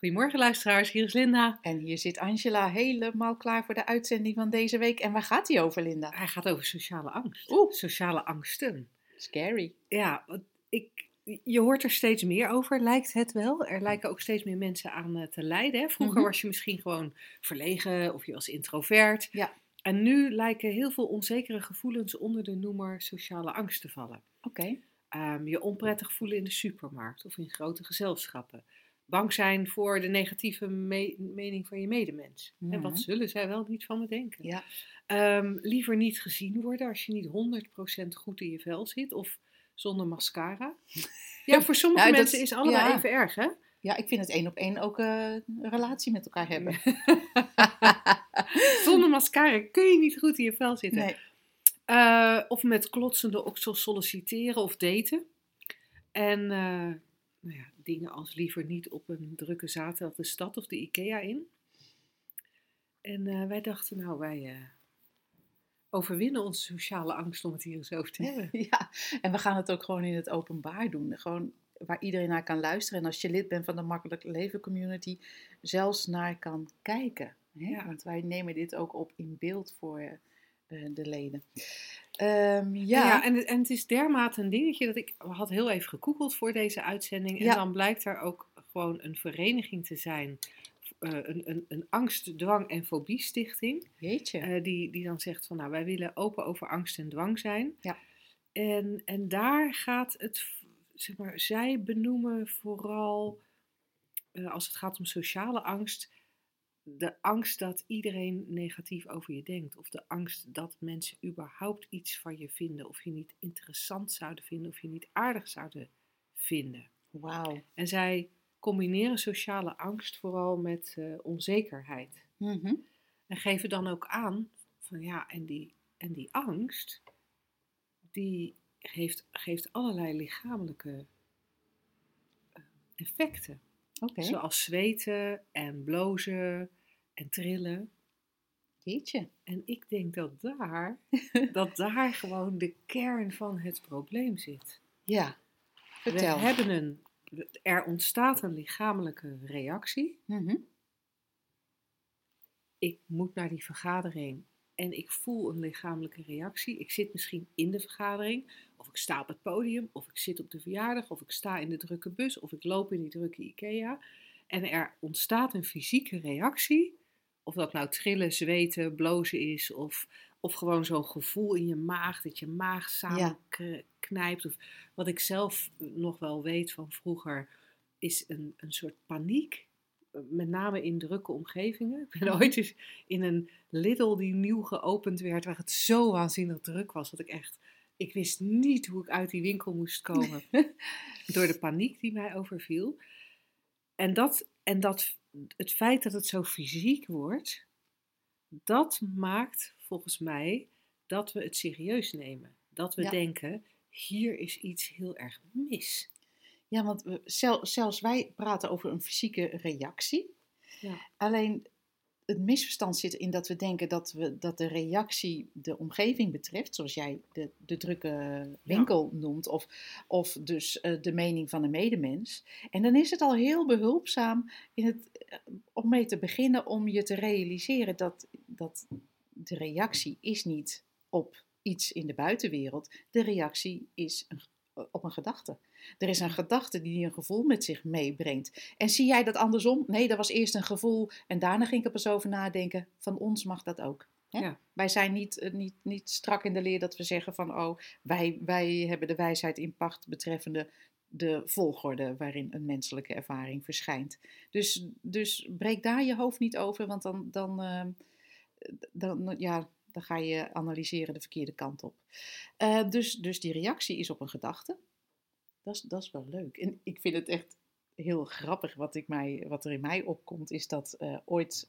Goedemorgen luisteraars, hier is Linda. En hier zit Angela helemaal klaar voor de uitzending van deze week. En waar gaat hij over, Linda? Hij gaat over sociale angst. Oeh. Sociale angsten. Scary. Ja, want ik, je hoort er steeds meer over, lijkt het wel. Er lijken ook steeds meer mensen aan eh, te lijden. hè. Vroeger Mhm. was je misschien gewoon verlegen of je was introvert. Ja. En nu lijken heel veel onzekere gevoelens onder de noemer sociale angst te vallen. Oké. Ehm, je onprettig voelen in de supermarkt of in grote gezelschappen. Bang zijn voor de negatieve me- mening van je medemens. En Mhm. wat zullen zij wel niet van me denken? Ja. Ehm, liever niet gezien worden als je niet 100% goed in je vel zit of zonder mascara. Ja, voor sommige Nou, mensen is ja. even erg, hè? Ja, ik vind het één op één ook eh, een relatie met elkaar hebben. Zonder mascara kun je niet goed in je vel zitten. Nee. Eh, of met klotsende oksels solliciteren of daten. En eh, nou ja, dingen als liever niet op een drukke zaterdag de stad of de IKEA in. En eh, wij dachten, nou, wij eh, overwinnen onze sociale angst om het hier eens over te hebben. Ja, en we gaan het ook gewoon in het openbaar doen. Gewoon waar iedereen naar kan luisteren. En als je lid bent van de Makkelijk Leven Community, zelfs naar kan kijken. Hè? Ja. Want wij nemen dit ook op in beeld voor eh, de leden. Ehm, ja, Ja, en, het- en het is dermate een dingetje dat ik had heel even gegoogeld voor deze uitzending. En Ja. dan blijkt er ook gewoon een vereniging te zijn. eh, een, een, een angst, dwang en fobie stichting. jeetje. eh, die, die dan zegt van nou wij willen open over angst en dwang zijn. Ja. En, en daar gaat het, zeg maar, zij benoemen vooral eh, als het gaat om sociale angst. De angst dat iedereen negatief over je denkt. Of de angst dat mensen überhaupt iets van je vinden. Of je niet interessant zouden vinden. Of je niet aardig zouden vinden. Wauw. En zij combineren sociale angst vooral met eh, onzekerheid. Mhm. En geven dan ook aan van ja, en die, en die angst, die heeft, geeft allerlei lichamelijke eh, effecten. Zoals zweten en blozen en trillen. jeetje. En ik denk dat daar, dat daar gewoon de kern van het probleem zit. Ja, vertel. We hebben een, er ontstaat een lichamelijke reactie. Mhm. ik moet naar die vergadering en ik voel een lichamelijke reactie. Ik zit misschien in de vergadering, of ik sta op het podium, of ik zit op de verjaardag, of ik sta in de drukke bus, of ik loop in die drukke IKEA. En er ontstaat een fysieke reactie, of dat nou trillen, zweten, blozen is, of, of gewoon zo'n gevoel in je maag, dat je maag samenknijpt. Of wat ik zelf nog wel weet van vroeger, is een, een soort paniek met name in drukke omgevingen. Ik ben ooit eens in een Lidl die nieuw geopend werd, waar het zo waanzinnig druk was, dat ik echt, ik wist niet hoe ik uit die winkel moest komen door de paniek die mij overviel. En dat, en dat, het feit dat het zo fysiek wordt, dat maakt volgens mij dat we het serieus nemen. Dat we Ja. denken, hier is iets heel erg mis. Ja, want we, zel- zelfs wij praten over een fysieke reactie. Ja. Alleen het misverstand zit in dat we denken dat, we, dat de reactie de omgeving betreft, zoals jij de, de drukke winkel noemt, of, of dus eh, de mening van een medemens. En dan is het al heel behulpzaam in het, eh, om mee te beginnen om je te realiseren dat, dat de reactie is niet op iets in de buitenwereld. De reactie is een, op een gedachte. Er is een gedachte die een gevoel met zich meebrengt. En zie jij dat andersom? Nee, dat was eerst een gevoel en daarna ging ik er pas over nadenken. Van ons mag dat ook. Ja. Wij zijn niet, eh, niet, niet strak in de leer dat we zeggen van oh, wij, wij hebben de wijsheid in pacht betreffende de volgorde waarin een menselijke ervaring verschijnt. Dus, dus breek daar je hoofd niet over, want dan, dan, eh, dan, ja, dan ga je analyseren de verkeerde kant op. Eh, dus, dus die reactie is op een gedachte. Dat is, wel leuk. En ik vind het echt heel grappig wat, ik mij, wat er in mij opkomt, is dat eh, ooit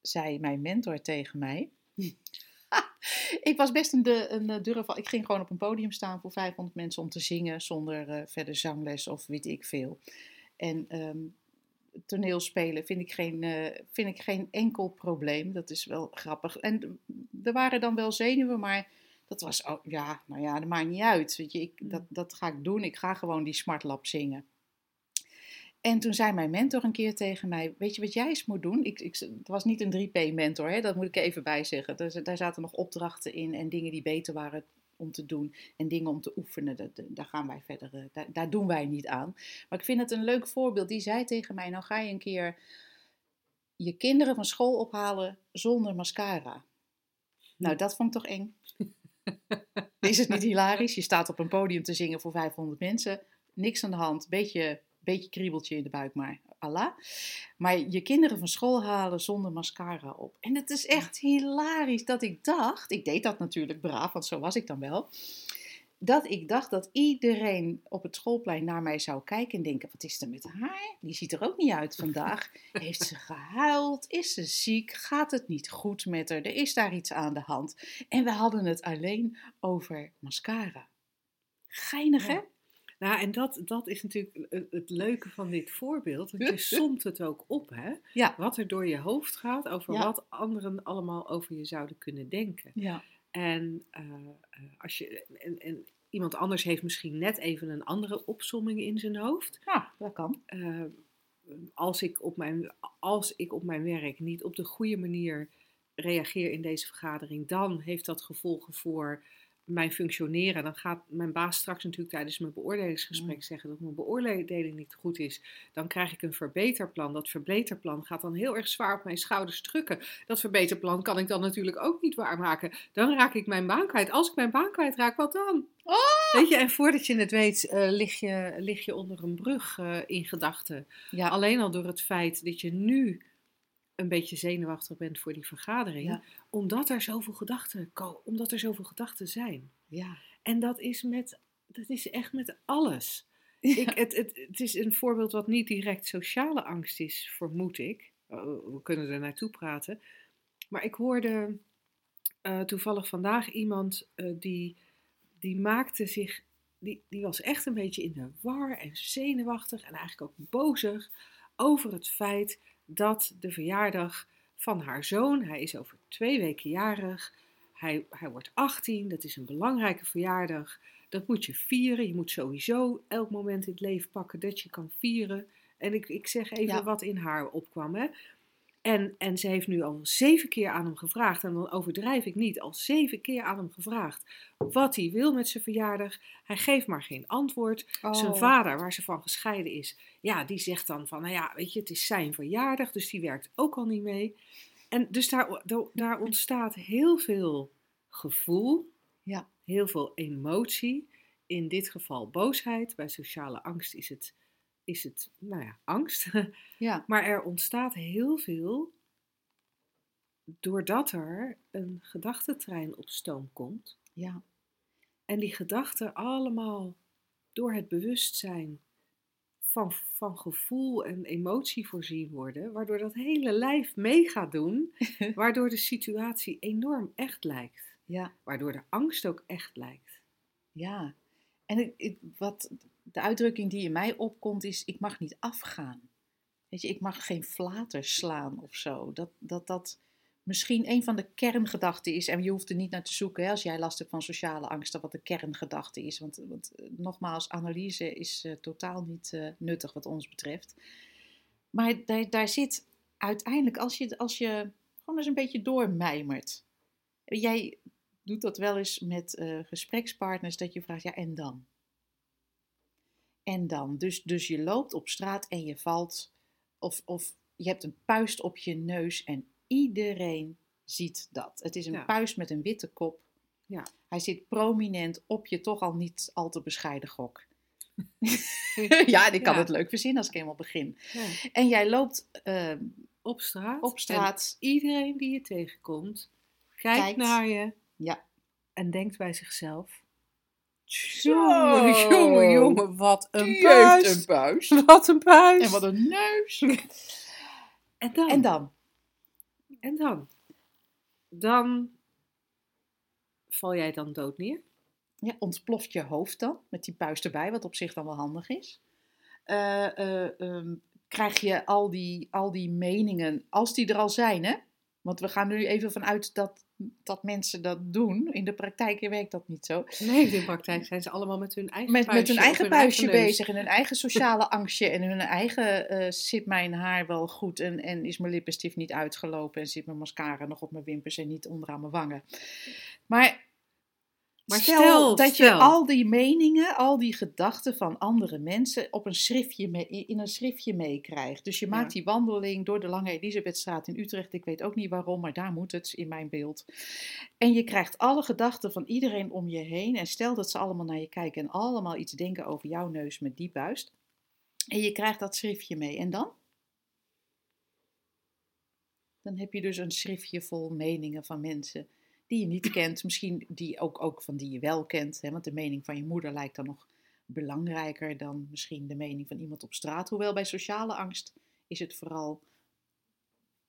zei mijn mentor tegen mij. ik was best een, de, een eh, durf. Ik ging gewoon op een podium staan voor 500 mensen om te zingen zonder eh, verder zangles of weet ik veel. En ehm, toneelspelen vind ik, geen, vind ik geen enkel probleem. Dat is wel grappig. En er waren dan wel zenuwen, maar dat was, oh, ja, nou ja, dat maakt niet uit. Weet je, ik, dat, dat ga ik doen. Ik ga gewoon die smartlap zingen. En toen zei mijn mentor een keer tegen mij: Weet je wat jij eens moet doen? Ik, ik, het was niet een 3P-mentor, hè, dat moet ik even bijzeggen. Daar, daar zaten nog opdrachten in en dingen die beter waren om te doen en dingen om te oefenen. Dat, daar gaan wij verder, eh, daar, daar, doen wij niet aan. Maar ik vind het een leuk voorbeeld. Die zei tegen mij: Nou ga je een keer je kinderen van school ophalen zonder mascara. Nou, dat vond ik toch eng. Is het niet hilarisch? Je staat op een podium te zingen voor 500 mensen, niks aan de hand, beetje beetje kriebeltje in de buik, maar Allah. Maar je kinderen van school halen zonder mascara op. En het is echt hilarisch dat ik dacht, ik deed dat natuurlijk braaf, want zo was ik dan wel. Dat ik dacht dat iedereen op het schoolplein naar mij zou kijken en denken: wat is er met haar? Die ziet er ook niet uit vandaag. Heeft ze gehuild? Is ze ziek? Gaat het niet goed met haar? Er is daar iets aan de hand. En we hadden het alleen over mascara. Geinig, hè? Nou, en dat, dat is natuurlijk het leuke van dit voorbeeld. Want je somt het ook op, hè? Ja. Wat er door je hoofd gaat over wat anderen allemaal over je zouden kunnen denken. Ja. En, uh, als je, en, en, iemand anders heeft misschien net even een andere opsomming in zijn hoofd. Ja, dat kan. Uh, als, ik op mijn, als ik op mijn werk niet op de goede manier reageer in deze vergadering, dan heeft dat gevolgen voor mijn functioneren, dan gaat mijn baas straks natuurlijk tijdens mijn beoordelingsgesprek mm. zeggen dat mijn beoordeling niet goed is. Dan krijg ik een verbeterplan. Dat verbeterplan gaat dan heel erg zwaar op mijn schouders drukken. Dat verbeterplan kan ik dan natuurlijk ook niet waarmaken. Dan raak ik mijn baan kwijt. Als ik mijn baan kwijtraak, wat dan? Oh! Weet je, en voordat je het weet, uh, lig, je, lig je onder een brug uh, in gedachten. Ja. Alleen al door het feit dat je nu een beetje zenuwachtig bent voor die vergadering. Omdat er zoveel gedachten komen, omdat er zoveel gedachten zijn. Ja. En dat is, met, dat is echt met alles. Ik, het, het, het is een voorbeeld wat niet direct sociale angst is, vermoed ik. Oh, we kunnen er naartoe praten. Maar ik hoorde uh, toevallig vandaag iemand uh, die, die maakte zich, die, die was echt een beetje in de war en zenuwachtig en eigenlijk ook bozig over het feit dat de verjaardag van haar zoon, hij is over twee weken jarig, hij, hij wordt 18, dat is een belangrijke verjaardag, dat moet je vieren. Je moet sowieso elk moment in het leven pakken dat je kan vieren. En ik, ik zeg even wat in haar opkwam. Hè. En, en ze heeft nu al zeven keer aan hem gevraagd, en dan overdrijf ik niet, al zeven keer aan hem gevraagd wat hij wil met zijn verjaardag. Hij geeft maar geen antwoord. Zijn Oh. vader, waar ze van gescheiden is, ja, die zegt dan van, nou ja, weet je, het is zijn verjaardag, dus die werkt ook al niet mee. En dus daar, daar- daar ontstaat heel veel gevoel, Ja. heel veel emotie. In dit geval boosheid. Bij sociale angst is het, is het nou ja, angst. Ja. Maar er ontstaat heel veel doordat er een gedachtentrein op stoom komt. Ja. En die gedachten allemaal door het bewustzijn van, van gevoel en emotie voorzien worden, waardoor dat hele lijf mee gaat doen, waardoor de situatie enorm echt lijkt. Ja. Waardoor de angst ook echt lijkt. Ja. En ik, ik- wat de uitdrukking die in mij opkomt is: ik mag niet afgaan. Weet je, ik mag geen flater slaan of zo. Dat dat, dat misschien een van de kerngedachten is. En je hoeft er niet naar te zoeken hè, als jij last hebt van sociale angsten, wat de kerngedachte is. Want, want eh, nogmaals, analyse is eh, totaal niet eh, nuttig wat ons betreft. Maar daar, daar zit uiteindelijk, als je, als je gewoon eens een beetje doormijmert. Jij doet dat wel eens met gesprekspartners, dat je vraagt, ja, en dan? En dan? Dus, dus je loopt op straat en je valt, of, of je hebt een puist op je neus en iedereen ziet dat. Het is een Ja. puist met een witte kop. Ja. Hij zit prominent op je toch al niet al te bescheiden gok. ja, ik kan Ja. het leuk verzinnen als ik eenmaal begin. Ja. En jij loopt eh, Op straat. op straat. En iedereen die je tegenkomt, kijkt, Kijkt. naar je Ja. en denkt bij zichzelf. Zo. Jongen, jongen, jongen, wat een Die heeft een. Wat een puist. En wat een neus. En dan? En dan? En dan? Dan val jij dan dood neer? Ja, ontploft je hoofd dan, met die puist erbij, wat op zich dan wel handig is. Eh, eh, ehm, krijg je al die, al die meningen, als die er al zijn, hè? Want we gaan nu even vanuit dat, dat mensen dat doen. In de praktijk werkt dat niet zo. Nee, in de praktijk zijn ze allemaal met hun eigen Met, met hun eigen hun puistje neus. bezig en hun eigen sociale angstje en hun eigen eh, zit mijn haar wel goed en, en is mijn lippenstift niet uitgelopen en zit mijn mascara nog op mijn wimpers en niet onderaan mijn wangen. Maar, Maar stel, stel, dat je al die meningen, al die gedachten van andere mensen op een schriftje mee, in een schriftje meekrijgt. Dus je maakt Ja. die wandeling door de Lange Elisabethstraat in Utrecht. Ik weet ook niet waarom, maar daar moet het in mijn beeld. En je krijgt alle gedachten van iedereen om je heen. En stel dat ze allemaal naar je kijken en allemaal iets denken over jouw neus met die buist. En je krijgt dat schriftje mee. En dan? Dan heb je dus een schriftje vol meningen van mensen die je niet kent. Misschien die ook, ook van die je wel kent. Hè? Want de mening van je moeder lijkt dan nog belangrijker dan misschien de mening van iemand op straat. Hoewel bij sociale angst is het vooral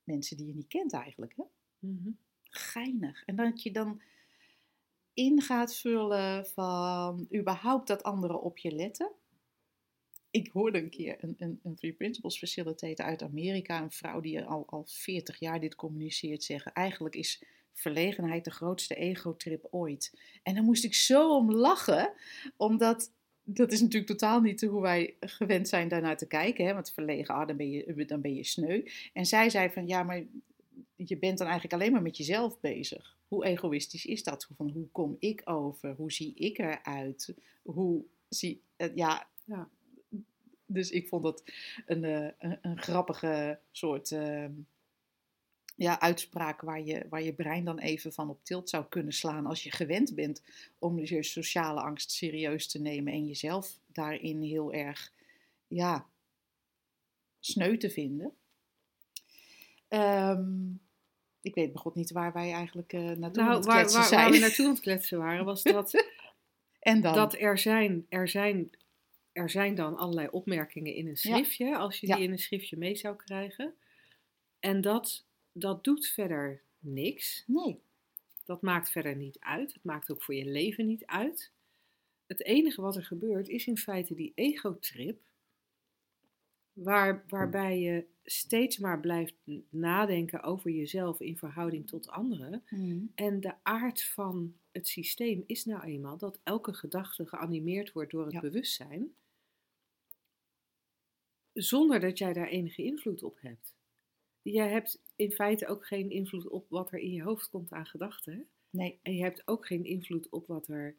mensen die je niet kent eigenlijk. Hè? Mhm. geinig. En dat je dan in gaat vullen van überhaupt dat anderen op je letten. Ik hoorde een keer een, een, een Three Principles facilitator uit Amerika, een vrouw die al, al 40 jaar dit communiceert, zeggen: Eigenlijk is verlegenheid de grootste ego-trip ooit. En dan moest ik zo om lachen, omdat dat is natuurlijk totaal niet hoe wij gewend zijn daarnaar te kijken. Hè? Want verlegen, ah, dan, ben je, dan ben je sneu. En zij zei van ja, maar je bent dan eigenlijk alleen maar met jezelf bezig. Hoe egoïstisch is dat? Van hoe kom ik over? Hoe zie ik eruit? Hoe zie eh, ja, Ja. Dus ik vond dat een, eh, een, een grappige soort ja, uitspraak waar je, waar je brein dan even van op tilt zou kunnen slaan als je gewend bent om je sociale angst serieus te nemen en jezelf daarin heel erg ja, sneu te vinden. Ehm, ik weet begot niet waar wij eigenlijk eh naartoe aan Nou, het waar, kletsen waar, zijn. waar we naartoe aan het kletsen waren, was dat, en dan? dat er, zijn, er, zijn, er zijn dan allerlei opmerkingen in een schriftje, als je Ja. die in een schriftje mee zou krijgen. En dat, dat doet verder niks. Nee. Dat maakt verder niet uit. Het maakt ook voor je leven niet uit. Het enige wat er gebeurt is in feite die ego-trip, waar, waarbij je steeds maar blijft nadenken over jezelf in verhouding tot anderen. Mm. En de aard van het systeem is nou eenmaal dat elke gedachte geanimeerd wordt door het Ja. bewustzijn, zonder dat jij daar enige invloed op hebt. Jij hebt in feite ook geen invloed op wat er in je hoofd komt aan gedachten. Nee. En je hebt ook geen invloed op wat er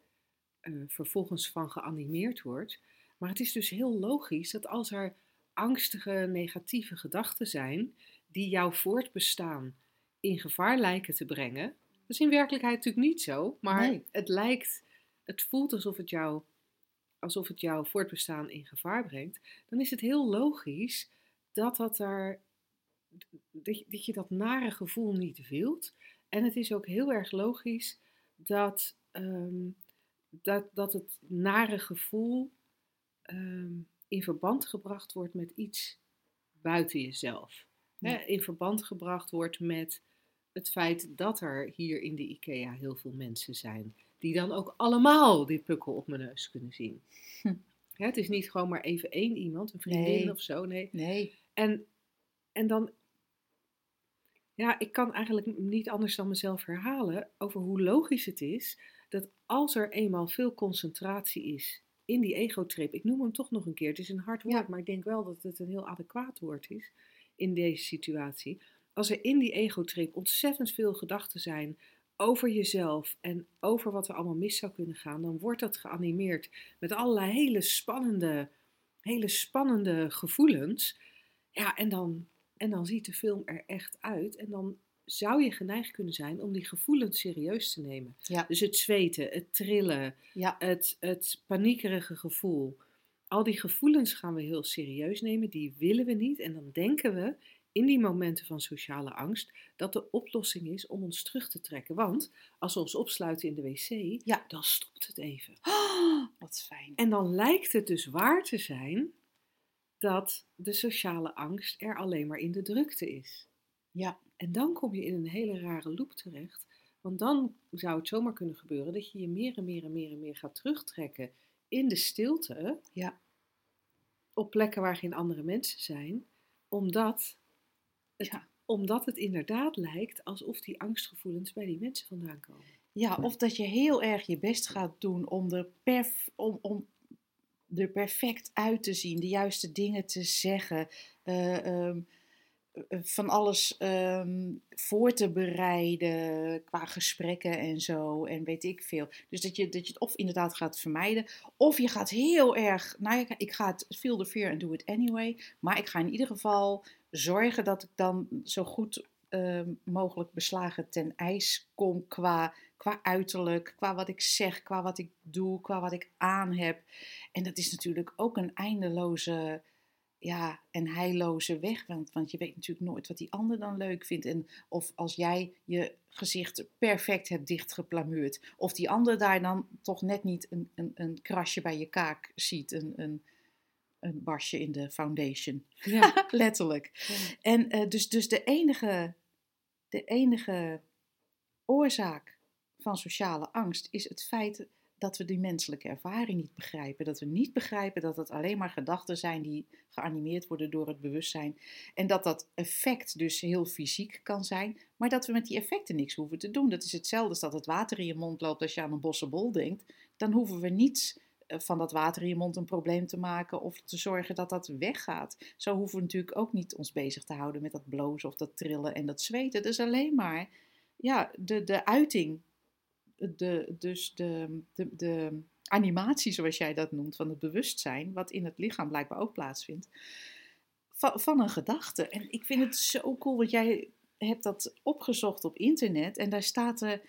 eh, vervolgens van geanimeerd wordt. Maar het is dus heel logisch dat als er angstige, negatieve gedachten zijn die jouw voortbestaan in gevaar lijken te brengen. Dat is in werkelijkheid natuurlijk niet zo, maar Nee. het lijkt, het voelt alsof het, jou, alsof het jouw voortbestaan in gevaar brengt. Dan is het heel logisch dat, dat, daar, dat, je- dat je dat nare gevoel niet wilt. En het is ook heel erg logisch dat, ehm, dat, dat het nare gevoel ehm, in verband gebracht wordt met iets buiten jezelf. In verband gebracht wordt met het feit dat er hier in de IKEA heel veel mensen zijn. Die dan ook allemaal die pukkel op mijn neus kunnen zien. Hm. Het is niet gewoon maar even één iemand, een vriendin Nee. of zo. Nee, Nee. en, en dan, ja, ik kan eigenlijk niet anders dan mezelf herhalen over hoe logisch het is dat als er eenmaal veel concentratie is in die ego-trip, ik noem hem toch nog een keer, het is een hard woord, Ja. maar ik denk wel dat het een heel adequaat woord is in deze situatie. Als er in die ego-trip ontzettend veel gedachten zijn over jezelf en over wat er allemaal mis zou kunnen gaan, dan wordt dat geanimeerd met allerlei hele spannende, hele spannende gevoelens. Ja, en dan, en dan ziet de film er echt uit. En dan zou je geneigd kunnen zijn om die gevoelens serieus te nemen. Ja. Dus het zweten, het trillen, Ja. het, het paniekerige gevoel. Al die gevoelens gaan we heel serieus nemen, die willen we niet. En dan denken we in die momenten van sociale angst dat de oplossing is om ons terug te trekken. Want als we ons opsluiten in de wc, Ja. dan stopt het even. Oh, wat fijn. En dan lijkt het dus waar te zijn dat de sociale angst er alleen maar in de drukte is. Ja. En dan kom je in een hele rare loop terecht, Want dan zou het zomaar kunnen gebeuren dat je je meer en meer en meer en meer gaat terugtrekken in de stilte. Ja. Op plekken waar geen andere mensen zijn. Omdat het, Ja. omdat het inderdaad lijkt alsof die angstgevoelens bij die mensen vandaan komen. Ja, of dat je heel erg je best gaat doen om er, perf, om, om er perfect uit te zien, de juiste dingen te zeggen, eh, ehm, eh, van alles ehm, voor te bereiden qua gesprekken en zo en weet ik veel. Dus dat je, dat je het of inderdaad gaat vermijden, of je gaat heel erg, nou ik, ik ga het feel the fear and do it anyway, maar ik ga in ieder geval zorgen dat ik dan zo goed ehm, mogelijk beslagen ten ijs kom qua qua uiterlijk, qua wat ik zeg, qua wat ik doe, qua wat ik aan heb. En dat is natuurlijk ook een eindeloze ja, en heilloze weg. Want, want je weet natuurlijk nooit wat die ander dan leuk vindt. En of als jij je gezicht perfect hebt dichtgeplamuurd, of die ander daar dan toch net niet een, een, een krasje bij je kaak ziet. Een, een, een barsje in de foundation. Ja, Letterlijk. En eh, dus, dus de enige, de enige oorzaak van sociale angst is het feit dat we die menselijke ervaring niet begrijpen. Dat we niet begrijpen dat het alleen maar gedachten zijn die geanimeerd worden door het bewustzijn. En dat dat effect dus heel fysiek kan zijn, maar dat we met die effecten niks hoeven te doen. Dat is hetzelfde als dat het water in je mond loopt als je aan een bossenbol denkt. Dan hoeven we niets van dat water in je mond een probleem te maken of te zorgen dat dat weggaat. Zo hoeven we natuurlijk ook niet ons bezig te houden met dat blozen of dat trillen en dat zweten. Is alleen maar ja, de, de uiting, de, dus de, de, de animatie zoals jij dat noemt van het bewustzijn, wat in het lichaam blijkbaar ook plaatsvindt, van, van een gedachte. En ik vind het zo cool, want jij hebt dat opgezocht op internet en daar staat er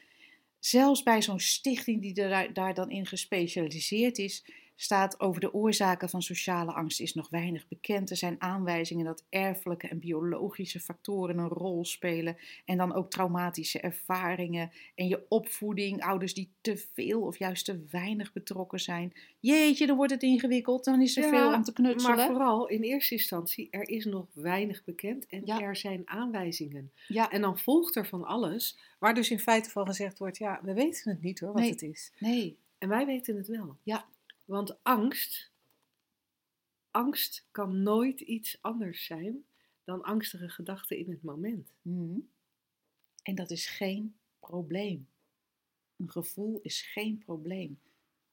zelfs bij zo'n stichting die er daar, dan in gespecialiseerd is, staat over de oorzaken van sociale angst is nog weinig bekend. Er zijn aanwijzingen dat erfelijke en biologische factoren een rol spelen. En dan ook traumatische ervaringen en je opvoeding, ouders die te veel of juist te weinig betrokken zijn. Jeetje, dan wordt het ingewikkeld, dan is er Ja, veel om te knutselen. maar vooral in eerste instantie, er is nog weinig bekend en Ja. er zijn aanwijzingen. Ja, En dan volgt er van alles, waar dus in feite van gezegd wordt, ja, we weten het niet hoor, wat Nee. het is. nee, En wij weten het wel. Ja. Want angst, angst kan nooit iets anders zijn dan angstige gedachten in het moment. Mhm. En dat is geen probleem. Een gevoel is geen probleem.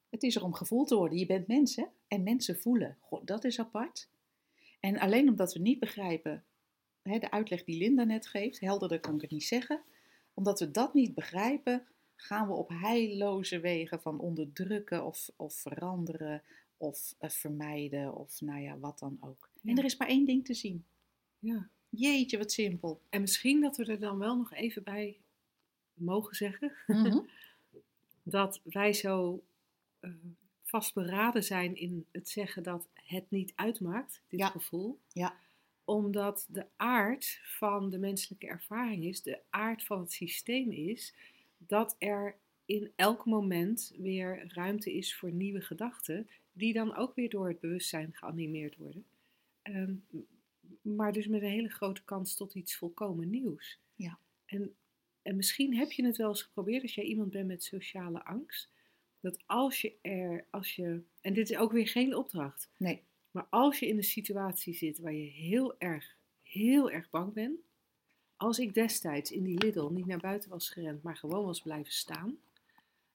Het is er om gevoeld te worden. Je bent mens, hè? En mensen voelen. God, dat is apart. En alleen omdat we niet begrijpen, hè, de uitleg die Linda net geeft, helderder kan ik het niet zeggen. Omdat we dat niet begrijpen, gaan we op heilloze wegen van onderdrukken of, of veranderen of eh, vermijden of nou ja, wat dan ook. En er is maar één ding te zien. Ja. Jeetje, wat simpel. En misschien dat we er dan wel nog even bij mogen zeggen Mhm. dat wij zo eh, vastberaden zijn in het zeggen dat het niet uitmaakt, dit Ja. gevoel. Ja. Omdat de aard van de menselijke ervaring is, de aard van het systeem is, dat er in elk moment weer ruimte is voor nieuwe gedachten, die dan ook weer door het bewustzijn geanimeerd worden. Ehm, maar dus met een hele grote kans tot iets volkomen nieuws. Ja. En, en misschien heb je het wel eens geprobeerd als jij iemand bent met sociale angst. Dat als je er, als je, en dit is ook weer geen opdracht, Nee. maar als je in een situatie zit waar je heel erg, heel erg bang bent. Als ik destijds in die Lidl niet naar buiten was gerend, maar gewoon was blijven staan,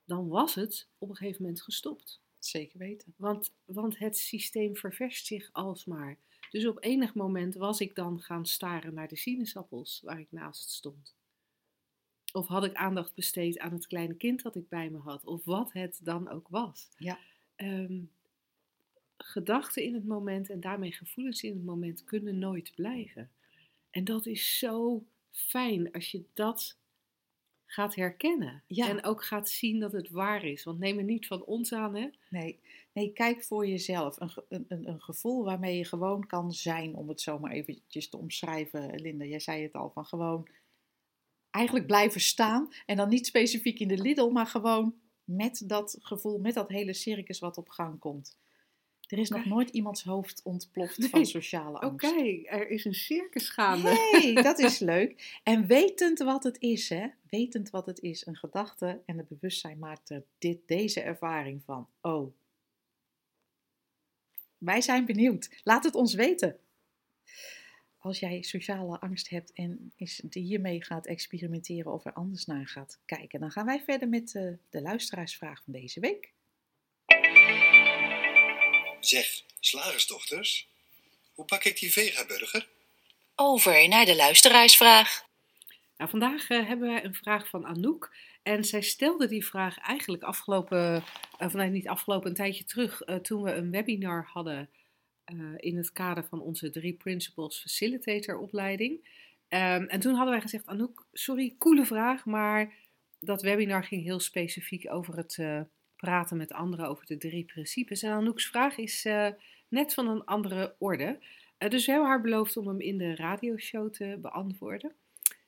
dan was het op een gegeven moment gestopt. Zeker weten. Want, want het systeem ververst zich alsmaar. Dus op enig moment was ik dan gaan staren naar de sinaasappels waar ik naast stond. Of had ik aandacht besteed aan het kleine kind dat ik bij me had, of wat het dan ook was. Ja. Ehm, gedachten in het moment en daarmee gevoelens in het moment kunnen nooit blijven. En dat is zo fijn als je dat gaat herkennen. Ja. En ook gaat zien dat het waar is. Want neem er niet van ons aan, hè? Nee, nee kijk voor jezelf. Een, een, een gevoel waarmee je gewoon kan zijn, om het zo maar eventjes te omschrijven. Linda, jij zei het al, van gewoon eigenlijk blijven staan. En dan niet specifiek in de Lidl, maar gewoon met dat gevoel, met dat hele circus wat op gang komt. Er is nog Oké. nooit iemands hoofd ontploft Nee. van sociale Oké, angst. er is een circus gaande. hey, dat is leuk. En wetend wat het is, hè? Wetend wat het is, een gedachte en het bewustzijn maakt er dit, deze ervaring van. Oh. Wij zijn benieuwd. Laat het ons weten. Als jij sociale angst hebt en is hiermee gaat experimenteren of er anders naar gaat kijken, dan gaan wij verder met eh, de luisteraarsvraag van deze week. Zeg, slagersdochters, hoe pak ik die vegaburger? Over naar de luisteraarsvraag. Nou, vandaag eh, hebben wij een vraag van Anouk. En zij stelde die vraag eigenlijk afgelopen, eh vanuit niet afgelopen, een tijdje terug, eh, toen we een webinar hadden eh, in het kader van onze Drie Principles Facilitator opleiding. Ehm, en toen hadden wij gezegd, Anouk, sorry, coole vraag, maar dat webinar ging heel specifiek over het eh, praten met anderen over de drie principes. En Anouk's vraag is eh, net van een andere orde. Eh, dus we hebben haar beloofd om hem in de radioshow te beantwoorden.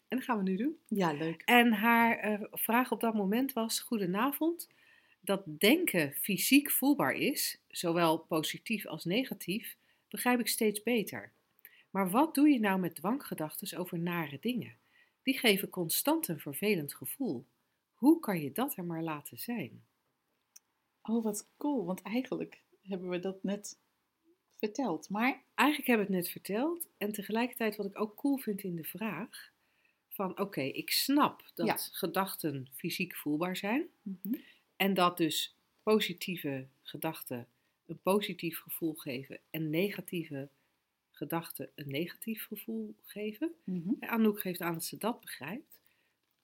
En dat gaan we nu doen. Ja, leuk. En haar eh, vraag op dat moment was: Goedenavond. Dat denken fysiek voelbaar is, zowel positief als negatief, begrijp ik steeds beter. Maar wat doe je nou met dwanggedachten over nare dingen? Die geven constant een vervelend gevoel. Hoe kan je dat er maar laten zijn? Oh, wat cool, want eigenlijk hebben we dat net verteld. Maar Eigenlijk hebben we het net verteld. En tegelijkertijd wat ik ook cool vind in de vraag: van oké, ik snap dat Ja. gedachten fysiek voelbaar zijn. Mhm. En dat dus positieve gedachten een positief gevoel geven en negatieve gedachten een negatief gevoel geven. En Anouk geeft aan dat ze dat begrijpt.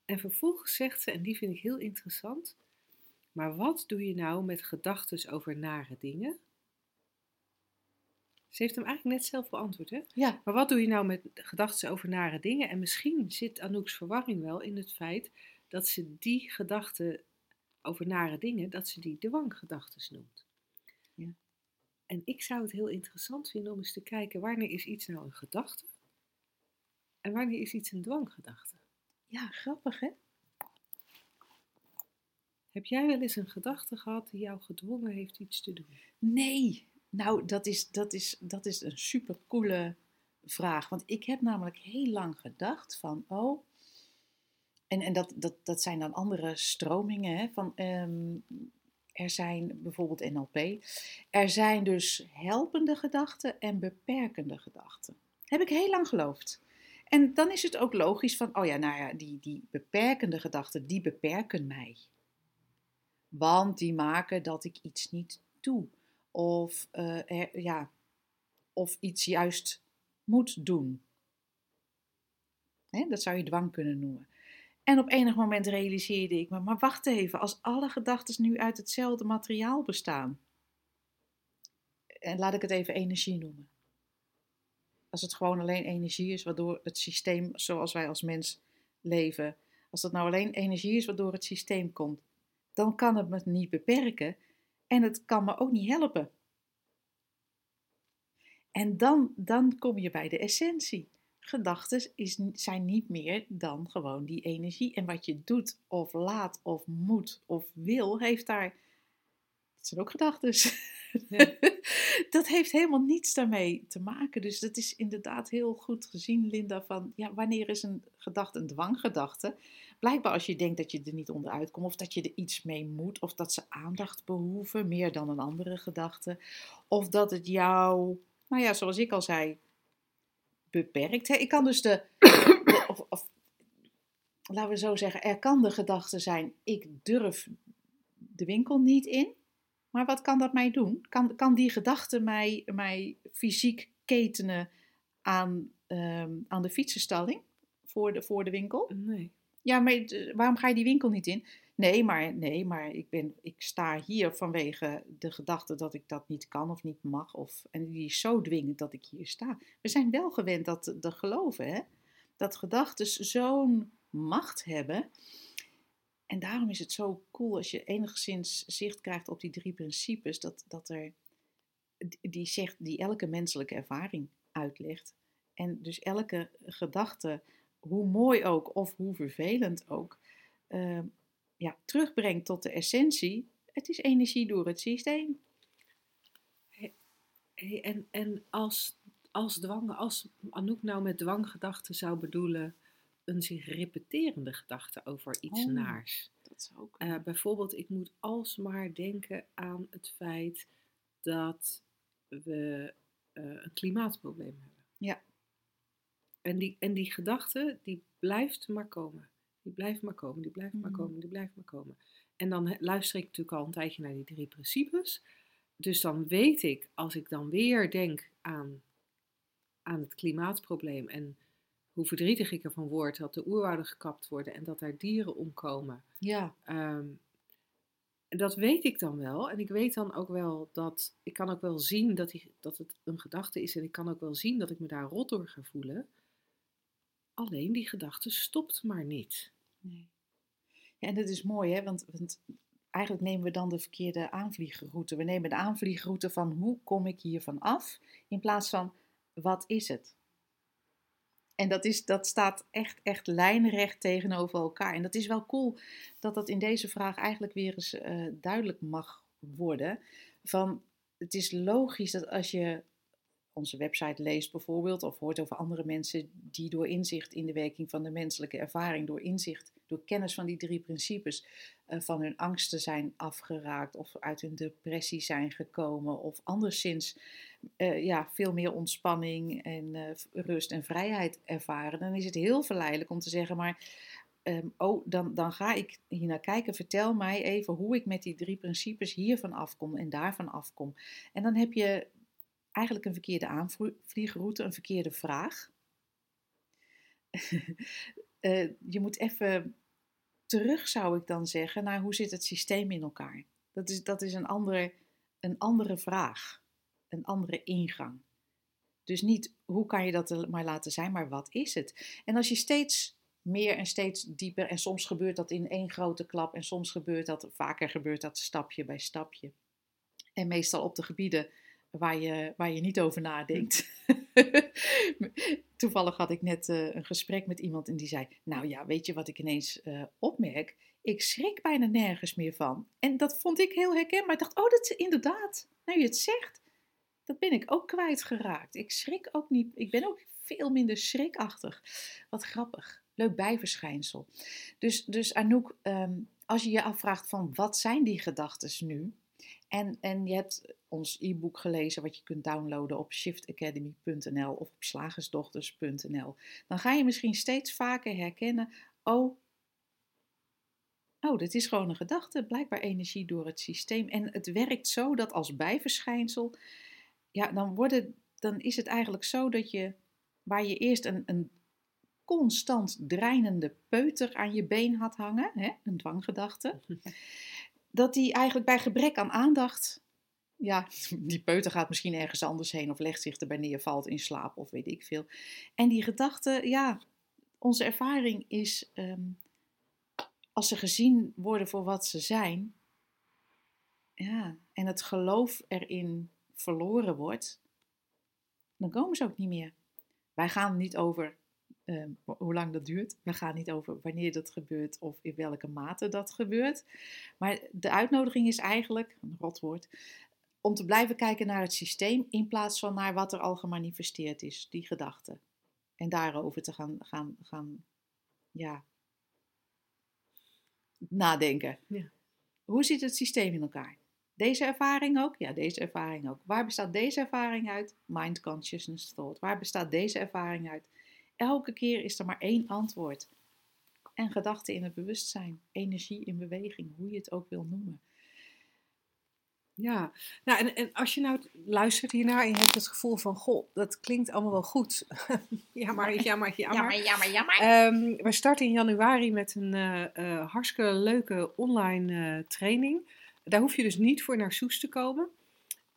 En vervolgens zegt ze, en die vind ik heel interessant, maar wat doe je nou met gedachten over nare dingen? Ze heeft hem eigenlijk net zelf beantwoord, hè? ja, Maar wat doe je nou met gedachten over nare dingen? En misschien zit Anouk's verwarring wel in het feit dat ze die gedachten over nare dingen, dat ze die dwanggedachten noemt. Ja. En ik zou het heel interessant vinden om eens te kijken wanneer is iets nou een gedachte en wanneer is iets een dwanggedachte. ja, grappig hè? Heb jij wel eens een gedachte gehad die jou gedwongen heeft iets te doen? Nee, nou dat is, dat is, dat is een super coole vraag. Want ik heb namelijk heel lang gedacht van, oh, en, en dat, dat, dat zijn dan andere stromingen, hè, van ehm, er zijn bijvoorbeeld NLP, er zijn dus helpende gedachten en beperkende gedachten. Heb ik heel lang geloofd. En dan is het ook logisch van, oh ja, nou ja, die, die beperkende gedachten, die beperken mij. Want die maken dat ik iets niet doe. Of, eh, ja, of iets juist moet doen. Hè, dat zou je dwang kunnen noemen. En op enig moment realiseerde ik me, maar wacht even, als alle gedachten nu uit hetzelfde materiaal bestaan. En laat ik het even energie noemen. Als het gewoon alleen energie is, waardoor het systeem zoals wij als mens leven, als dat nou alleen energie is waardoor het systeem komt, dan kan het me niet beperken en het kan me ook niet helpen. En dan, dan kom je bij de essentie. Gedachten zijn niet meer dan gewoon die energie. En wat je doet, of laat, of moet, of wil, heeft daar. Dat zijn ook gedachten. Ja. dat heeft helemaal niets daarmee te maken. Dus dat is inderdaad heel goed gezien, Linda. Van ja, wanneer is een gedachte een dwanggedachte? Blijkbaar als je denkt dat je er niet onderuit komt, of dat je er iets mee moet, of dat ze aandacht behoeven, meer dan een andere gedachte. Of dat het jou, nou ja, zoals ik al zei, beperkt. Ik kan dus de, de- of, of laten we zo zeggen, er kan de gedachte zijn, ik durf de winkel niet in. Maar wat kan dat mij doen? Kan, kan die gedachte mij, mij fysiek ketenen aan, ehm, aan de fietsenstalling voor de, voor de winkel? Nee. Ja, maar waarom ga je die winkel niet in? Nee, maar, nee, maar ik, ben, ik sta hier vanwege de gedachte dat ik dat niet kan of niet mag. Of, en die is zo dwingend dat ik hier sta. We zijn wel gewend dat te geloven, hè? Dat gedachten zo'n macht hebben. En daarom is het zo cool als je enigszins zicht krijgt op die drie principes. Dat, dat er, die zegt, die elke menselijke ervaring uitlegt. En dus elke gedachte hoe mooi ook of hoe vervelend ook, eh, ja, terugbrengt tot de essentie. Het is energie door het systeem. Hey, en, en als, als dwang, als Anouk nou met dwanggedachten zou bedoelen een zich repeterende gedachte over iets Oh. naars. Dat is ook. Eh, bijvoorbeeld, ik moet alsmaar denken aan het feit dat we eh, een klimaatprobleem hebben. Ja. En die, en die gedachte, die blijft maar komen. Die blijft maar komen, die blijft maar Mhm. komen, die blijft maar komen. En dan luister ik natuurlijk al een tijdje naar die drie principes. Dus dan weet ik, als ik dan weer denk aan, aan het klimaatprobleem en hoe verdrietig ik ervan word dat de oerwouden gekapt worden en dat daar dieren omkomen. ja, Ehm, dat weet ik dan wel. En ik weet dan ook wel dat. Ik kan ook wel zien dat, die, dat het een gedachte is. En ik kan ook wel zien dat ik me daar rot door ga voelen. Alleen die gedachte stopt maar niet. nee. Ja, en dat is mooi, hè? Want, want eigenlijk nemen we dan de verkeerde aanvliegroute. We nemen de aanvliegroute van hoe kom ik hiervan af, in plaats van wat is het? En dat, is, dat staat echt, echt lijnrecht tegenover elkaar. En dat is wel cool dat dat in deze vraag eigenlijk weer eens eh, duidelijk mag worden. Van, het is logisch dat als je onze website leest bijvoorbeeld, of hoort over andere mensen die door inzicht in de werking van de menselijke ervaring, door inzicht, door kennis van die drie principes, eh, van hun angsten zijn afgeraakt, of uit hun depressie zijn gekomen, of anderszins eh, ja, veel meer ontspanning en eh, rust en vrijheid ervaren, dan is het heel verleidelijk om te zeggen, maar ehm, oh, dan, dan ga ik hier naar kijken. Vertel mij even hoe ik met die drie principes hiervan afkom en daarvan afkom. En dan heb je eigenlijk een verkeerde aanvliegroute, een verkeerde vraag. Eh, je moet even terug, zou ik dan zeggen, naar hoe zit het systeem in elkaar. Dat is, dat is een, andere, een andere vraag, een andere ingang. Dus niet hoe kan je dat maar laten zijn, maar wat is het? En als je steeds meer en steeds dieper, en soms gebeurt dat in één grote klap, en soms gebeurt dat, vaker gebeurt dat stapje bij stapje. En meestal op de gebieden waar je, waar je niet over nadenkt. Toevallig had ik net eh, een gesprek met iemand en die zei: Nou ja, weet je wat ik ineens eh, opmerk? Ik schrik bijna nergens meer van. En dat vond ik heel herkenbaar. Ik dacht: Oh, dat is inderdaad, nou je het zegt, dat ben ik ook kwijtgeraakt. Ik schrik ook niet, ik ben ook veel minder schrikachtig. Wat grappig, leuk bijverschijnsel. Dus, dus Anouk, ehm, als je je afvraagt van wat zijn die gedachten nu? En, en je hebt ons e-book gelezen wat je kunt downloaden op shiftacademy.nl of op slagersdochters.nl. Dan ga je misschien steeds vaker herkennen, oh, oh, dit is gewoon een gedachte, blijkbaar energie door het systeem. En het werkt zo dat als bijverschijnsel, ja, dan, worden, dan is het eigenlijk zo dat je, waar je eerst een, een constant dreinende peuter aan je been had hangen, hè, een dwanggedachte, dat die eigenlijk bij gebrek aan aandacht, ja, die peuter gaat misschien ergens anders heen of legt zich erbij neer, valt in slaap of weet ik veel. En die gedachte, ja, onze ervaring is, ehm, als ze gezien worden voor wat ze zijn, ja, en het geloof erin verloren wordt, dan komen ze ook niet meer. Wij gaan niet over um, hoe lang dat duurt. We gaan niet over wanneer dat gebeurt of in welke mate dat gebeurt. Maar de uitnodiging is eigenlijk, een rotwoord, om te blijven kijken naar het systeem in plaats van naar wat er al gemanifesteerd is, die gedachte. En daarover te gaan, gaan, gaan ja, nadenken. Ja. Hoe zit het systeem in elkaar? Deze ervaring ook? Ja, deze ervaring ook. Waar bestaat deze ervaring uit? Mind, consciousness, thought. Waar bestaat deze ervaring uit? Elke keer is er maar één antwoord. En gedachte in het bewustzijn, energie in beweging, hoe je het ook wil noemen. Ja, nou, en, en als je nou luistert hiernaar en je hebt het gevoel van, goh, dat klinkt allemaal wel goed. ja, maar, ja, maar, ja, maar. jammer, jammer. Ehm, we starten in januari met een eh, hartstikke leuke online eh, training. Daar hoef je dus niet voor naar Soes te komen.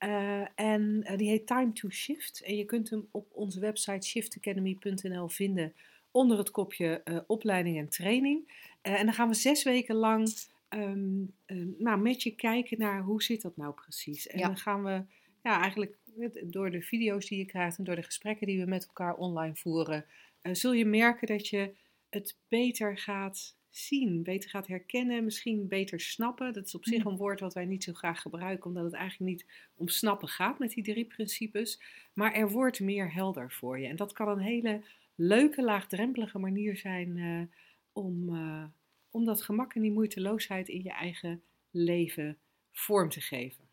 Uh, en uh, die heet Time to Shift. En je kunt hem op onze website shiftacademy.nl vinden onder het kopje uh, opleiding en training. en dan gaan we zes weken lang um, nou, met je kijken naar hoe zit dat nou precies. En Ja. dan gaan we ja, eigenlijk door de video's die je krijgt en door de gesprekken die we met elkaar online voeren, eh, zul je merken dat je het beter gaat zien, beter gaat herkennen, misschien beter snappen. Dat is op zich Ja. een woord wat wij niet zo graag gebruiken, omdat het eigenlijk niet om snappen gaat met die drie principes. Maar er wordt meer helder voor je. En dat kan een hele leuke, laagdrempelige manier zijn eh, om, eh, om dat gemak en die moeiteloosheid in je eigen leven vorm te geven.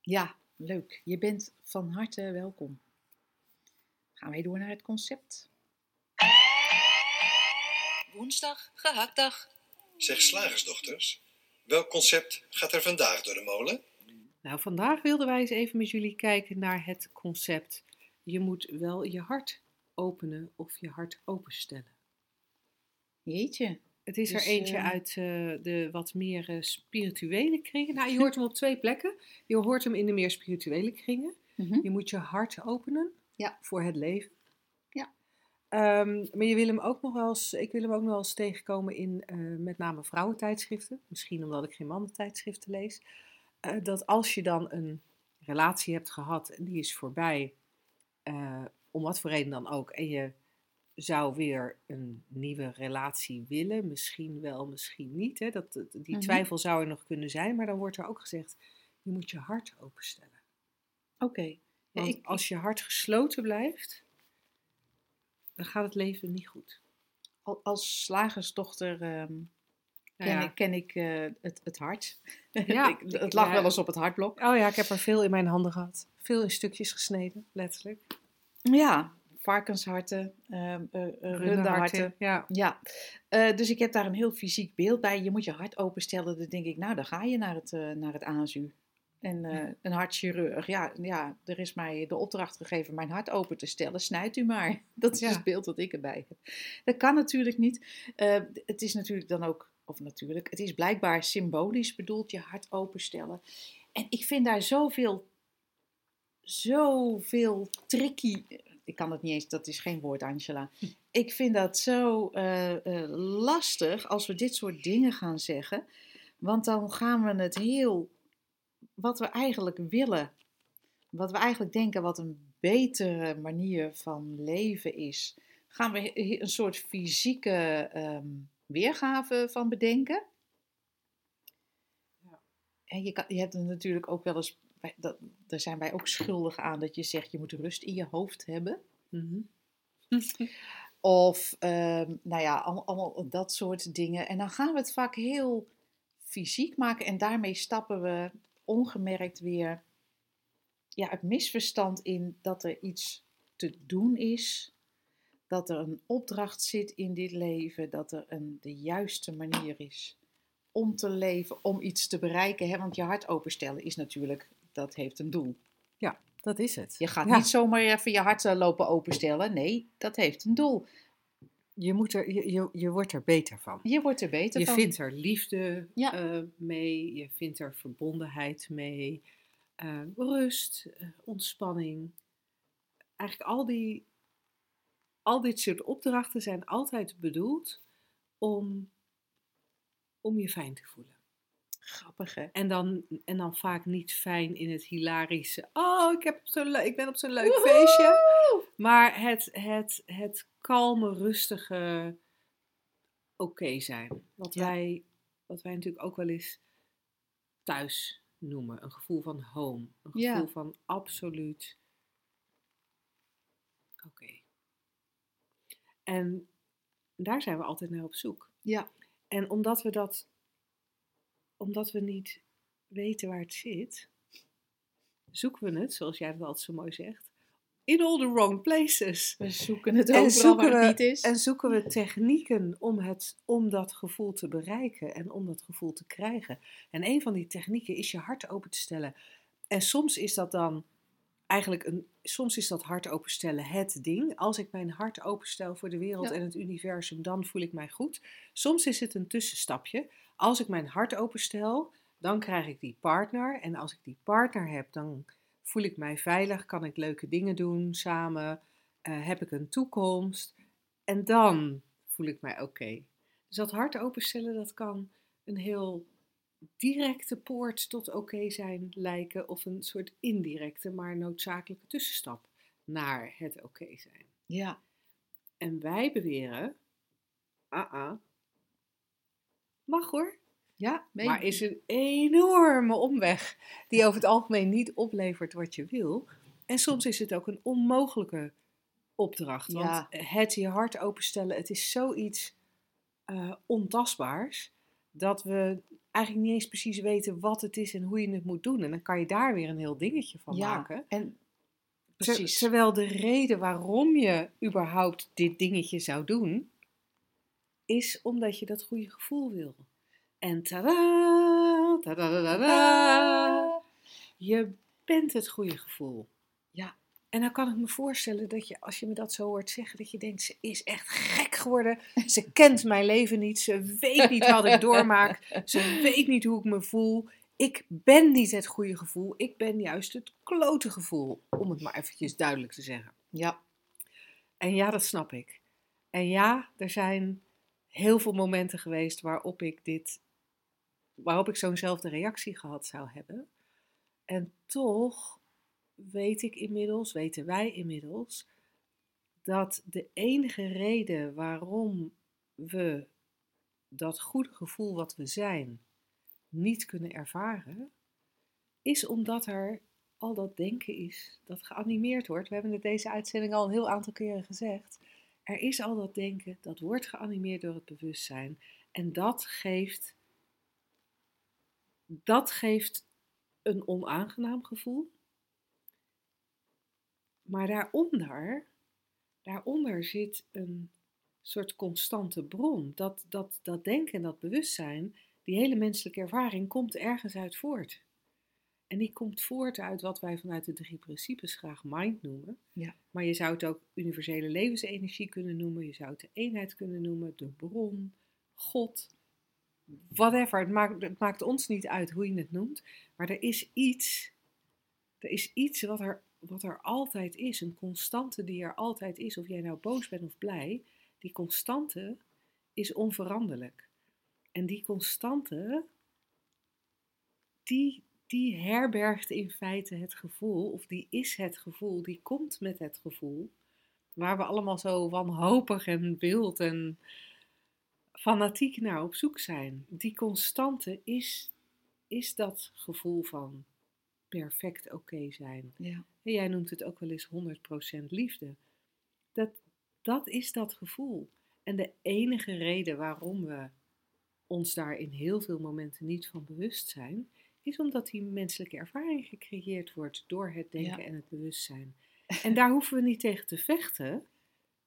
Ja, leuk. Je bent van harte welkom. Gaan wij door naar het concept? Woensdag, gehaktdag. Zeg slagersdochters, welk concept gaat er vandaag door de molen? Nou, vandaag wilden wij eens even met jullie kijken naar het concept. Je moet wel je hart openen of je hart openstellen. Jeetje. Het is Dus, er eentje eh, uit eh, de wat meer eh, spirituele kringen. Nou, je hoort hem op twee plekken. Je hoort hem in de meer spirituele kringen. Mhm. Je moet je hart openen Ja. voor het leven. Ehm, maar je wil hem ook nog wel eens, ik wil hem ook nog wel eens tegenkomen in eh, met name vrouwentijdschriften. Misschien omdat ik geen mannentijdschriften lees. Eh, dat als je dan een relatie hebt gehad en die is voorbij, eh, om wat voor reden dan ook, en je zou weer een nieuwe relatie willen, misschien wel, misschien niet. Hè? Dat, dat- die Mhm. twijfel zou er nog kunnen zijn, maar dan wordt er ook gezegd, je moet je hart openstellen. Oké. Ja, Want ik- als je hart gesloten blijft, dan gaat het leven niet goed. al- als slagersdochter ehm, Nou ken ja. ik, ken ik eh, het, het hart. Ja, Ik- het lag ja. wel eens op het hartblok. Oh ja, ik heb er veel in mijn handen gehad. Veel in stukjes gesneden, letterlijk. Ja, varkensharten, ehm runderharten. Ja. Ja, dus ik heb daar een heel fysiek beeld bij. Je moet je hart openstellen. Dan denk ik, nou, dan ga je naar het, naar het ASU. En eh, een hartchirurg, ja, ja, er is mij de opdracht gegeven mijn hart open te stellen. Snijd u maar. Dat is Ja. het beeld dat ik erbij heb. Dat kan natuurlijk niet. Eh, het is natuurlijk dan ook, of natuurlijk, het is blijkbaar symbolisch bedoeld, je hart openstellen. En ik vind daar zoveel, zoveel tricky. Ik kan het niet eens, dat is geen woord, Angela. Ik vind dat zo eh, lastig als we dit soort dingen gaan zeggen. Want dan gaan we het heel, wat we eigenlijk willen, wat we eigenlijk denken wat een betere manier van leven is, gaan we een soort fysieke ehm, weergave van bedenken. Ja. En je, kan, je hebt natuurlijk ook wel eens, dat, daar zijn wij ook schuldig aan, dat je zegt je moet rust in je hoofd hebben. Mhm. Of, ehm, nou ja, allemaal, allemaal dat soort dingen. En dan gaan we het vaak heel fysiek maken en daarmee stappen we ongemerkt weer ja, het misverstand in dat er iets te doen is. Dat er een opdracht zit in dit leven, dat er een, de juiste manier is om te leven, om iets te bereiken. Hè? Want je hart openstellen is natuurlijk, dat heeft een doel. Dat is het. Je gaat Ja. niet zomaar even je hart eh, lopen openstellen. Nee, dat heeft een doel. Je, moet er, je, je, je wordt er beter van. Je wordt er beter Je van. vindt er liefde Ja. eh, mee, je vindt er verbondenheid mee, eh, rust, eh, ontspanning. Eigenlijk al, die, al dit soort opdrachten zijn altijd bedoeld om, om je fijn te voelen. Grappig, hè? En dan, en dan vaak niet fijn in het hilarische. Oh, ik, heb le- ik ben op zo'n leuk feestje. Maar het, het, het kalme, rustige oké zijn. Wat, Ja. wij, wat wij natuurlijk ook wel eens thuis noemen. Een gevoel van home. Een gevoel Ja. van absoluut oké. En daar zijn we altijd naar op zoek. Ja. En omdat we dat, omdat we niet weten waar het zit, zoeken we het, zoals jij dat altijd zo mooi zegt, in all the wrong places. We zoeken het En overal zoeken, waar het we, niet is. en zoeken we technieken om, het, om dat gevoel te bereiken en om dat gevoel te krijgen. En een van die technieken is je hart open te stellen. En soms is dat dan eigenlijk een, soms is dat hart openstellen het ding. Als ik mijn hart openstel voor de wereld Ja. en het universum, dan voel ik mij goed. Soms is het een tussenstapje. Als ik mijn hart openstel, dan krijg ik die partner. En als ik die partner heb, dan voel ik mij veilig, kan ik leuke dingen doen samen, eh, heb ik een toekomst. En dan voel ik mij oké. Dus dat hart openstellen, dat kan een heel directe poort tot oké zijn lijken of een soort indirecte, maar noodzakelijke tussenstap naar het oké zijn. Ja, En wij beweren, ah ah, Mag hoor. Ja, Maar is een enorme omweg die over het algemeen niet oplevert wat je wil. En soms is het ook een onmogelijke opdracht. Want Ja. het je hart openstellen, het is zoiets eh ontastbaars dat we eigenlijk niet eens precies weten wat het is en hoe je het moet doen. En dan kan je daar weer een heel dingetje van ja, maken. en Ter- precies. terwijl de reden waarom je überhaupt dit dingetje zou doen, is omdat je dat goede gevoel wil. En tada, tada, je bent het goede gevoel. Ja. En dan kan ik me voorstellen dat je, als je me dat zo hoort zeggen, dat je denkt, ze is echt gek geworden. Ze kent mijn leven niet, ze weet niet wat ik doormaak, ze weet niet hoe ik me voel. Ik ben niet het goede gevoel, ik ben juist het klote gevoel, om het maar eventjes duidelijk te zeggen. Ja, En ja, dat snap ik. En ja, er zijn heel veel momenten geweest waarop ik dit, waarop ik zo'nzelfde reactie gehad zou hebben. En toch weet ik inmiddels, weten wij inmiddels, dat de enige reden waarom we dat goede gevoel wat we zijn niet kunnen ervaren, is omdat er al dat denken is dat geanimeerd wordt. We hebben het deze uitzending al een heel aantal keren gezegd. Er is al dat denken, dat wordt geanimeerd door het bewustzijn. En dat geeft, dat geeft een onaangenaam gevoel. Maar daaronder, daaronder zit een soort constante bron. Dat, dat, dat denken en dat bewustzijn, die hele menselijke ervaring, komt ergens uit voort. En die komt voort uit wat wij vanuit de drie principes graag mind noemen. Ja. Maar je zou het ook universele levensenergie kunnen noemen. Je zou het de eenheid kunnen noemen, de bron, God, whatever. Het maakt, het maakt ons niet uit hoe je het noemt. Maar er is iets, er is iets wat er, wat er altijd is. Een constante die er altijd is. Of jij nou boos bent of blij. Die constante is onveranderlijk. En die constante, die, die herbergt in feite het gevoel, of die is het gevoel, die komt met het gevoel, waar we allemaal zo wanhopig en wild en fanatiek naar op zoek zijn. Die constante is, is dat gevoel van perfect oké zijn. ja, En jij noemt het ook wel eens 100% liefde. Dat, dat is dat gevoel. En de enige reden waarom we ons daar in heel veel momenten niet van bewust zijn, is omdat die menselijke ervaring gecreëerd wordt door het denken Ja. en het bewustzijn. En daar hoeven we niet tegen te vechten.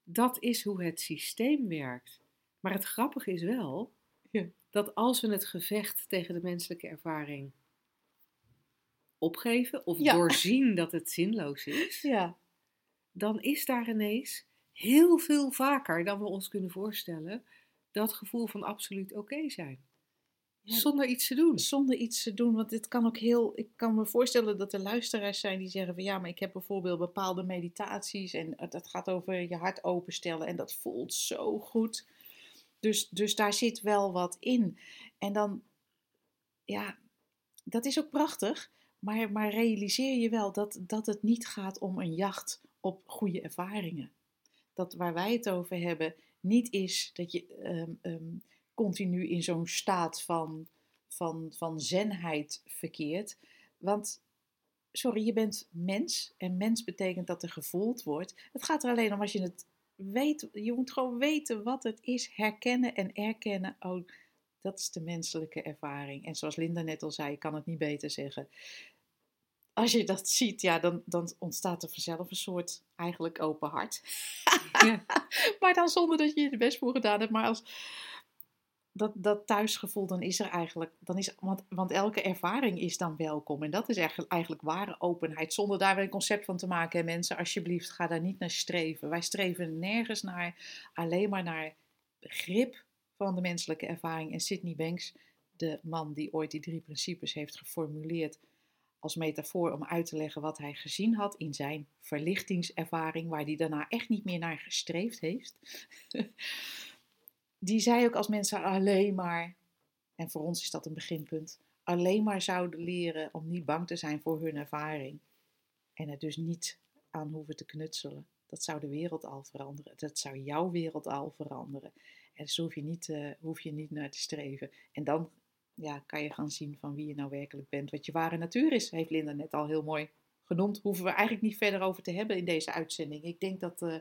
Dat is hoe het systeem werkt. Maar het grappige is wel Ja. dat als we het gevecht tegen de menselijke ervaring opgeven of Ja. doorzien dat het zinloos is, ja, dan is daar ineens heel veel vaker dan we ons kunnen voorstellen dat gevoel van absoluut oké zijn. Ja. Zonder iets te doen. zonder iets te doen. Want dit kan ook heel. Ik kan me voorstellen dat er luisteraars zijn die zeggen van ja, maar ik heb bijvoorbeeld bepaalde meditaties en het- dat gaat over je hart openstellen en dat voelt zo goed. Dus, dus daar zit wel wat in. En dan, ja, dat is ook prachtig. Maar, maar realiseer je wel dat, dat het niet gaat om een jacht op goede ervaringen. Dat waar wij het over hebben, niet is dat je ehm, ehm, continu in zo'n staat van, van, van zenheid verkeert. Want, sorry, je bent mens. En mens betekent dat er gevoeld wordt. Het gaat er alleen om als je het weet. Je moet gewoon weten wat het is. Herkennen en erkennen. Oh, dat is de menselijke ervaring. En zoals Linda net al zei, ik kan het niet beter zeggen. Als je dat ziet, ja, dan, dan ontstaat er vanzelf een soort eigenlijk open hart. Ja. maar dan zonder dat je er best voor gedaan hebt. Maar als dat, dat thuisgevoel, dan is er eigenlijk, dan is, want, want elke ervaring is dan welkom. En dat is eigenlijk, eigenlijk ware openheid. Zonder daar weer een concept van te maken. En mensen, alsjeblieft, ga daar niet naar streven. Wij streven nergens naar, alleen maar naar begrip van de menselijke ervaring. En Sydney Banks, de man die ooit die drie principes heeft geformuleerd als metafoor om uit te leggen wat hij gezien had in zijn verlichtingservaring, waar hij daarna echt niet meer naar gestreefd heeft. Die zei ook als mensen alleen maar, en voor ons is dat een beginpunt, alleen maar zouden leren om niet bang te zijn voor hun ervaring. En er dus niet aan hoeven te knutselen. Dat zou de wereld al veranderen. Dat zou jouw wereld al veranderen. En dus hoef je, niet, eh, hoef je niet naar te streven. En dan ja, kan je gaan zien van wie je nou werkelijk bent. Wat je ware natuur is, heeft Linda net al heel mooi genoemd. Hoeven we eigenlijk niet verder over te hebben in deze uitzending. Ik denk dat eh,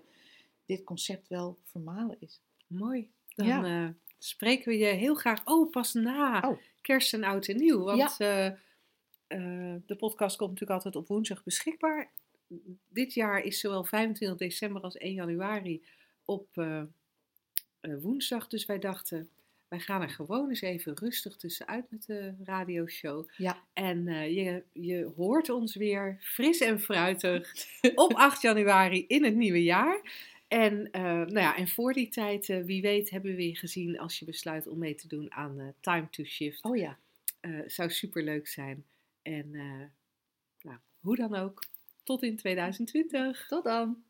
dit concept wel vermalen is. Mooi. Dan Ja. eh, spreken we je heel graag, oh, pas na Oh. kerst en oud en nieuw. Want eh, eh, de podcast komt natuurlijk altijd op woensdag beschikbaar. Dit jaar is zowel 25 december als 1 januari op woensdag. Dus wij dachten, wij gaan er gewoon eens even rustig tussenuit met de radioshow. Ja. En je, je hoort ons weer fris en fruitig op 8 januari in het nieuwe jaar. En, eh, nou ja, en voor die tijd, eh, wie weet, hebben we je gezien als je besluit om mee te doen aan eh, Time to Shift. Oh ja. Zou super leuk zijn. En nou, hoe dan ook, tot in 2020. Tot dan.